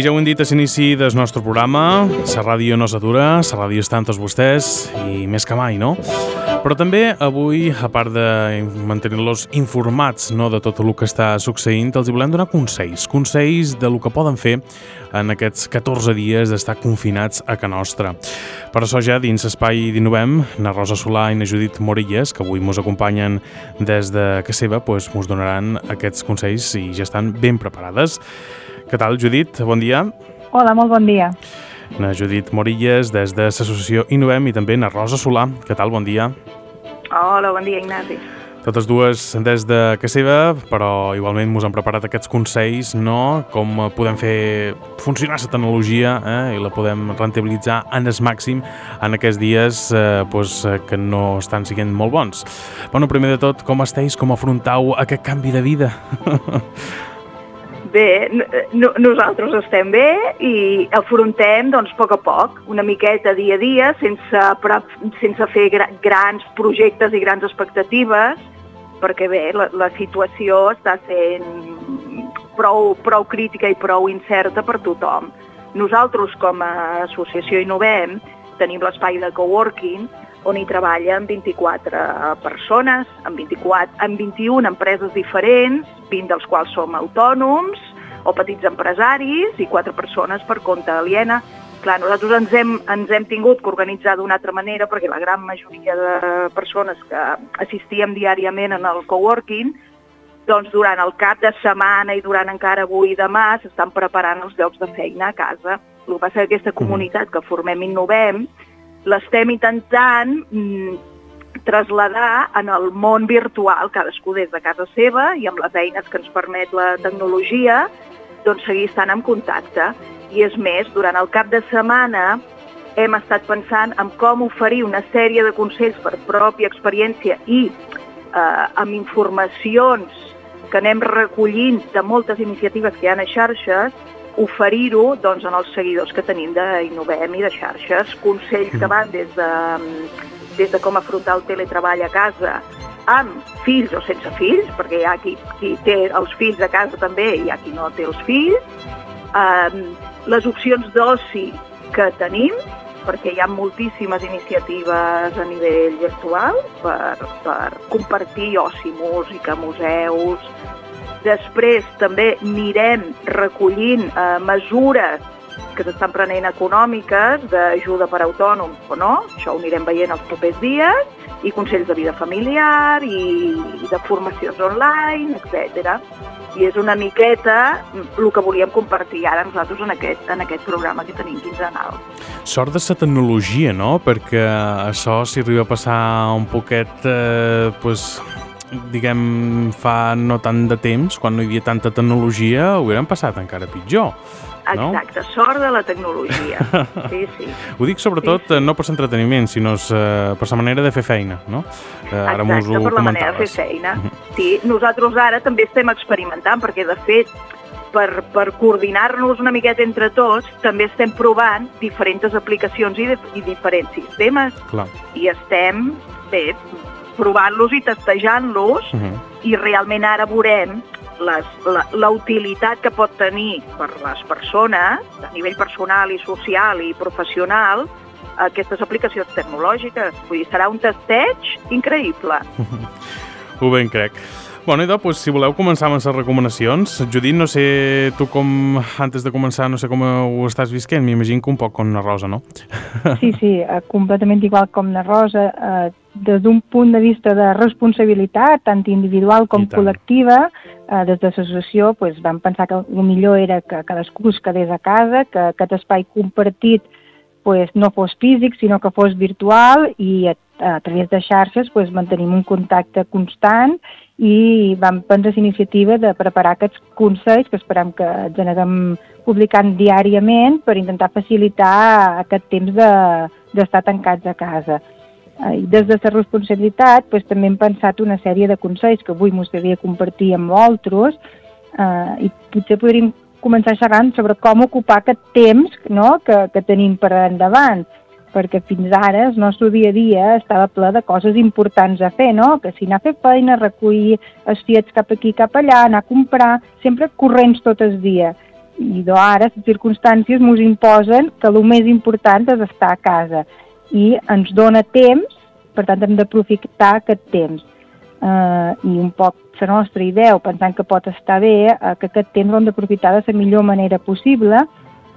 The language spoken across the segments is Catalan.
I ja ho hem dit a l'inici del nostre programa, la ràdio no s'atura, la ràdio està amb tots vostès i més que mai, no? Però també avui, a part de mantenir-los informats no, de tot el que està succeint, els hi volem donar consells. Consells de lo que poden fer en aquests 14 dies d'estar confinats a Can Nostra. Per això ja dins Espai d'Innovem, na Rosa Solà i na Judit Morilles, que avui mos acompanyen des de casa seva, doncs mos donaran aquests consells i ja estan ben preparades. Què tal, Judit? Bon dia. Hola, molt bon dia. Na Judit Morilles, des de l'associació Innovem, i també na Rosa Solà. Què tal, bon dia? Hola, bon dia, Ignasi. Totes dues des de casa seva, però igualment ens han preparat aquests consells, no? Com podem fer funcionar la tecnologia eh? i la podem rentabilitzar en el màxim en aquests dies eh, pues, que no estan sent molt bons. Bueno, primer de tot, com esteu? Com afrontau aquest canvi de vida? Bé, no, nosaltres estem bé i afrontem doncs, a poc a poc, una miqueta dia a dia, sense, sense fer grans projectes i grans expectatives, perquè bé, la, la situació està sent prou, prou crítica i prou incerta per tothom. Nosaltres, com a associació Innovem, tenim l'espai de coworking on hi treballen 24 persones, amb, 24, amb 21 empreses diferents, 20 dels quals som autònoms o petits empresaris i 4 persones per compte aliena. Clar, nosaltres ens hem, ens hem tingut que organitzar d'una altra manera perquè la gran majoria de persones que assistíem diàriament en el coworking doncs durant el cap de setmana i durant encara avui i demà s'estan preparant els llocs de feina a casa. El que passa és que aquesta comunitat que formem i innovem l'estem intentant mm, traslladar en el món virtual, cadascú des de casa seva i amb les eines que ens permet la tecnologia, doncs seguir estant en contacte. I és més, durant el cap de setmana hem estat pensant en com oferir una sèrie de consells per pròpia experiència i eh, amb informacions que anem recollint de moltes iniciatives que hi ha a xarxes oferir-ho doncs, en els seguidors que tenim d'Innovem i de xarxes, consells que van des de, des de com afrontar el teletreball a casa amb fills o sense fills, perquè hi ha qui, qui té els fills a casa també i hi ha qui no té els fills, um, les opcions d'oci que tenim, perquè hi ha moltíssimes iniciatives a nivell virtual per, per compartir oci, música, museus, Després també anirem recollint eh, mesures que s'estan prenent econòmiques d'ajuda per autònoms o no, això ho anirem veient els propers dies, i consells de vida familiar i, i de formacions online, etc. I és una miqueta el que volíem compartir ara nosaltres en aquest, en aquest programa que tenim quinzenal. Sort de la tecnologia, no? Perquè això, si arriba a passar un poquet, eh, pues, diguem, fa no tant de temps, quan no hi havia tanta tecnologia, ho hauran passat encara pitjor. No? Exacte, sort de la tecnologia. Sí, sí. ho dic sobretot sí, sí. no per l'entreteniment, sinó uh, per la manera de fer feina, no? Ara Exacte, ho per la manera de fer feina. Mhm. Sí, nosaltres ara també estem experimentant, perquè de fet per, per coordinar-nos una miqueta entre tots, també estem provant diferents aplicacions i, de, i diferents sistemes. Clar. I estem, bé, provant-los i testejant-los uh mhm. -huh. i realment ara veurem la utilitat que pot tenir per les persones a nivell personal i social i professional aquestes aplicacions tecnològiques. Vull dir, serà un testeig increïble. Ho ben crec. Bueno, idò, pues, si voleu començar amb les recomanacions. Judit, no sé tu com, antes de començar, no sé com ho estàs visquent, m'imagino que un poc com la Rosa, no? Sí, sí, eh, completament igual com la Rosa, eh, des d'un punt de vista de responsabilitat, tant individual com col·lectiva, eh, des de l'associació pues, vam pensar que el millor era que cadascú es quedés a casa, que aquest espai compartit pues, no fos físic, sinó que fos virtual i a, a través de xarxes pues, mantenim un contacte constant i vam prendre l'iniciativa de preparar aquests consells que esperem que ens anem publicant diàriament per intentar facilitar aquest temps d'estar de, tancats a casa. Eh, I des de la responsabilitat pues, també hem pensat una sèrie de consells que avui m'agradaria compartir amb vosaltres eh, i potser podríem començar xerrant sobre com ocupar aquest temps no, que, que tenim per endavant perquè fins ara el nostre dia a dia estava ple de coses importants a fer, no? Que si anar a fer feina, recollir els fiets cap aquí, cap allà, anar a comprar, sempre corrents tot el dia. i d'ara les circumstàncies ens imposen que el més important és estar a casa i ens dona temps, per tant hem d'aprofitar aquest temps. Uh, I un poc la nostra idea, pensant que pot estar bé, uh, que aquest temps l'hem d'aprofitar de la millor manera possible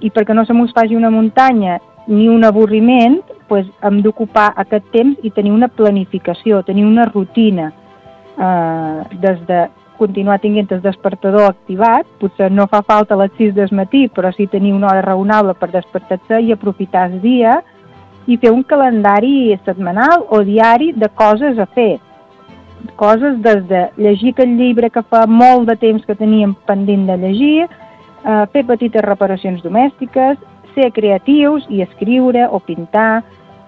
i perquè no se mos faci una muntanya ni un avorriment, pues, hem d'ocupar aquest temps i tenir una planificació, tenir una rutina. Uh, des de continuar tinguent el despertador activat, potser no fa falta a les 6 del matí, però sí tenir una hora raonable per despertar-se i aprofitar el dia i fer un calendari setmanal o diari de coses a fer. Coses des de llegir aquest llibre que fa molt de temps que teníem pendent de llegir, eh, fer petites reparacions domèstiques, ser creatius i escriure o pintar,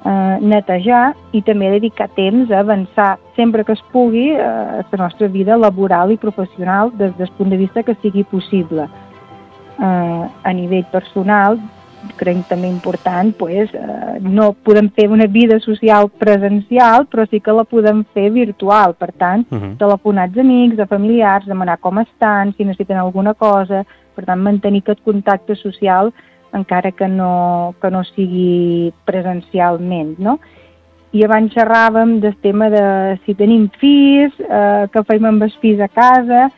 eh, netejar i també dedicar temps a avançar sempre que es pugui eh, la nostra vida laboral i professional des del punt de vista que sigui possible. Eh, a nivell personal, crec també important, pues, eh, no podem fer una vida social presencial, però sí que la podem fer virtual. Per tant, uh -huh. telefonats amics, a familiars, demanar com estan, si necessiten alguna cosa, per tant, mantenir aquest contacte social encara que no, que no sigui presencialment, no? I abans xerràvem del tema de si tenim fills, eh, que fem amb els fills a casa.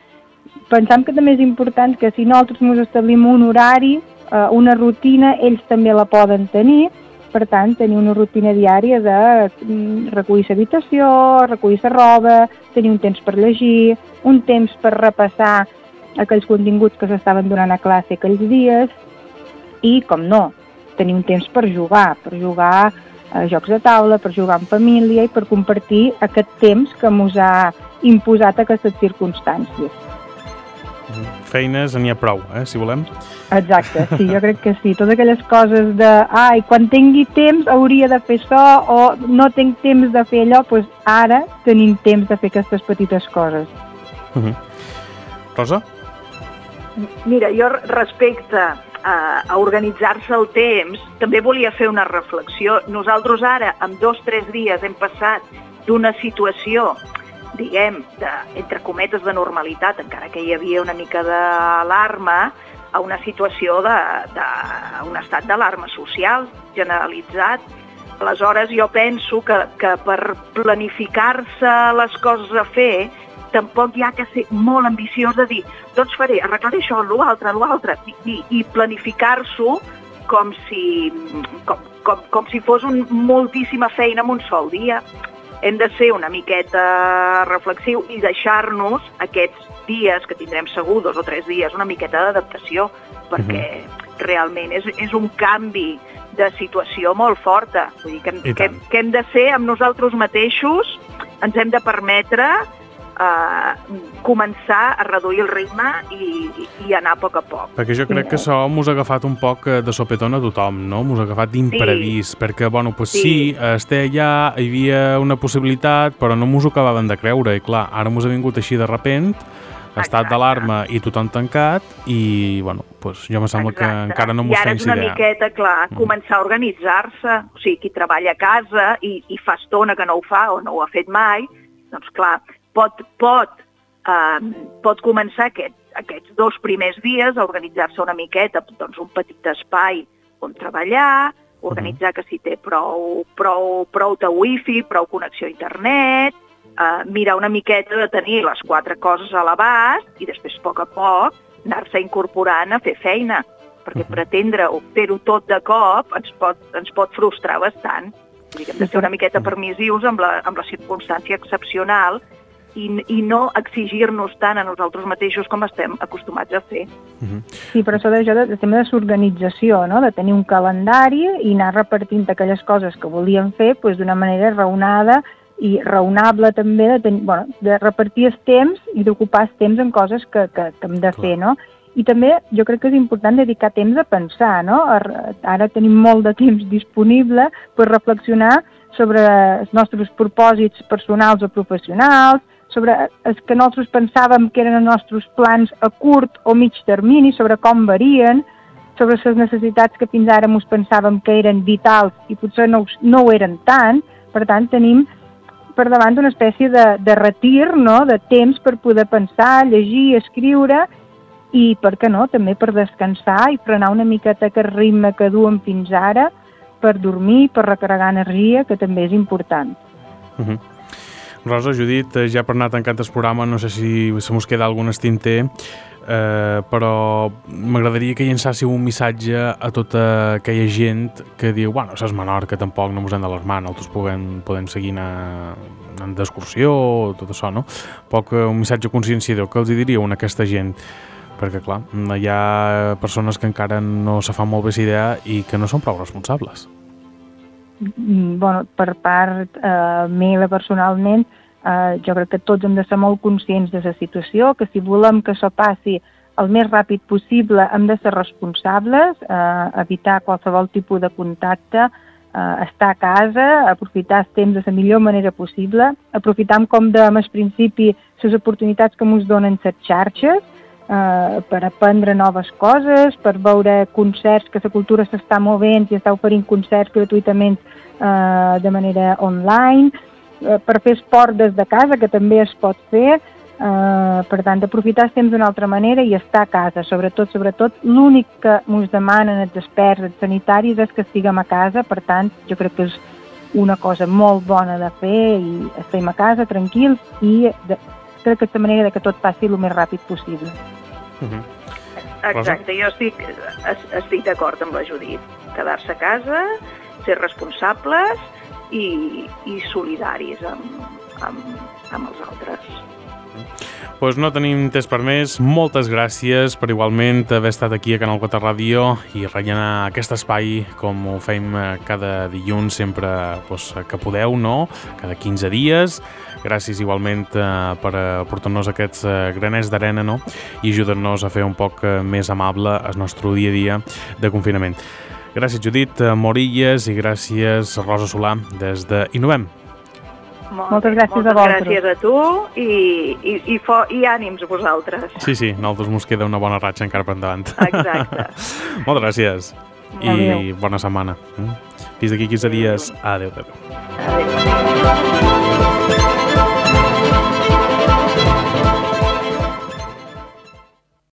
Pensam que també és important que si nosaltres ens establim un horari, eh, una rutina, ells també la poden tenir, per tant, tenir una rutina diària de mm, recollir l'habitació, recollir la roba, tenir un temps per llegir, un temps per repassar aquells continguts que s'estaven donant a classe aquells dies, i, com no, tenir un temps per jugar, per jugar a jocs de taula, per jugar en família i per compartir aquest temps que ens ha imposat aquestes circumstàncies. Feines n'hi ha prou, eh, si volem. Exacte, sí, jo crec que sí. Totes aquelles coses de, ai, quan tingui temps hauria de fer això o no tinc temps de fer allò, doncs ara tenim temps de fer aquestes petites coses. Uh -huh. Rosa? Mira, jo respecte a, a organitzar-se el temps, també volia fer una reflexió. Nosaltres ara, en dos o tres dies, hem passat d'una situació, diguem, de, entre cometes de normalitat, encara que hi havia una mica d'alarma, a una situació de, de un estat d'alarma social generalitzat. Aleshores, jo penso que, que per planificar-se les coses a fer tampoc hi ha que ser molt ambiciós de dir doncs faré, arreglaré això, l'altre, l'altre, i, i, i planificar-s'ho com si, com, com, com si fos un, moltíssima feina en un sol dia. Hem de ser una miqueta reflexiu i deixar-nos aquests dies, que tindrem segur dos o tres dies, una miqueta d'adaptació, perquè uh -huh. realment és, és un canvi de situació molt forta. Vull dir que, que, que hem de ser amb nosaltres mateixos, ens hem de permetre eh, començar a reduir el ritme i, i anar a poc a poc. Perquè jo crec que això m'us ha agafat un poc eh, de sopetón a tothom, no? M'us ha agafat d'imprevist, sí. perquè, bueno, pues sí, sí este allà hi havia una possibilitat, però no m'us ho acabaven de creure, i clar, ara m'us ha vingut així de repent, estat d'alarma i tothom tancat i, bueno, pues jo me sembla Exacte. que encara no m'ho feia idea. I ara és una idea. miqueta, clar, mm. començar a organitzar-se, o sigui, qui treballa a casa i, i fa estona que no ho fa o no ho ha fet mai, doncs clar, pot, pot, eh, pot començar aquest, aquests dos primers dies a organitzar-se una miqueta, doncs un petit espai on treballar, organitzar que si té prou, prou, prou de wifi, prou connexió a internet, eh, mirar una miqueta de tenir les quatre coses a l'abast i després a poc a poc anar-se incorporant a fer feina, perquè -huh. pretendre fer-ho tot de cop ens pot, ens pot frustrar bastant. Vull dir hem de ser una miqueta permissius amb la, amb la circumstància excepcional i, i no exigir-nos tant a nosaltres mateixos com estem acostumats a fer. Uh -huh. Sí, però això d'això de, tema de l'organització, no? de tenir un calendari i anar repartint aquelles coses que volíem fer pues, d'una manera raonada i raonable també de, tenir, bueno, de repartir el temps i d'ocupar el temps en coses que, que, que hem de Clar. fer, no? I també jo crec que és important dedicar temps a pensar, no? Ara tenim molt de temps disponible per reflexionar sobre els nostres propòsits personals o professionals, sobre els que nosaltres pensàvem que eren els nostres plans a curt o mig termini, sobre com varien, sobre les necessitats que fins ara ens pensàvem que eren vitals i potser no, no ho eren tant. Per tant, tenim per davant una espècie de, de retir, no? de temps per poder pensar, llegir, escriure i, per què no, també per descansar i frenar una miqueta aquest ritme que duem fins ara per dormir, per recarregar energia, que també és important. Uh -huh. Rosa, Judit, eh, ja per anar tancant el programa, no sé si se mos queda algun estinter, eh, però m'agradaria que llençàssiu un missatge a tota aquella gent que diu, bueno, és menor, que tampoc no mos hem d'alarmar, nosaltres podem, podem seguir anant d'excursió, tot això, no? Poc un missatge conscienciador, que els diríeu a aquesta gent? perquè clar, hi ha persones que encara no se fan molt bé idea i que no són prou responsables. Mm, bueno, per part eh, meva personalment, eh, jo crec que tots hem de ser molt conscients de la situació, que si volem que això passi el més ràpid possible hem de ser responsables, eh, evitar qualsevol tipus de contacte, eh, estar a casa, aprofitar el temps de la millor manera possible, aprofitar, com dèiem al principi, les oportunitats que ens donen les xarxes, eh, per aprendre noves coses, per veure concerts, que la cultura s'està movent i està oferint concerts gratuïtament eh, de manera online, eh, per fer esport des de casa, que també es pot fer, eh, per tant, aprofitar el temps d'una altra manera i estar a casa, sobretot, sobretot, l'únic que ens demanen els experts, els sanitaris, és que estiguem a casa, per tant, jo crec que és una cosa molt bona de fer i estem a casa tranquils i de, crec que és la manera de que tot passi el més ràpid possible. Uh -huh. Exacte, jo estic, estic d'acord amb la Judit. Quedar-se a casa, ser responsables i, i solidaris amb, amb, amb els altres. Pues no tenim temps per més. Moltes gràcies per igualment haver estat aquí a Canal 4 Ràdio i rellenar aquest espai com ho fem cada dilluns sempre pues, que podeu, no? Cada 15 dies Gràcies igualment eh, per portar-nos aquests eh, graners d'arena no? i ajudar-nos a fer un poc eh, més amable el nostre dia a dia de confinament. Gràcies Judit eh, Morilles i gràcies Rosa Solà des de Innovem. Molt moltes gràcies moltes a vosaltres. gràcies a tu i, i, i, fo, i ànims a vosaltres. Sí, sí, nosaltres ens queda una bona ratxa encara per endavant. Exacte. moltes gràcies i adéu. bona setmana. Fins d'aquí 15 dies. Adéu, adéu. adéu.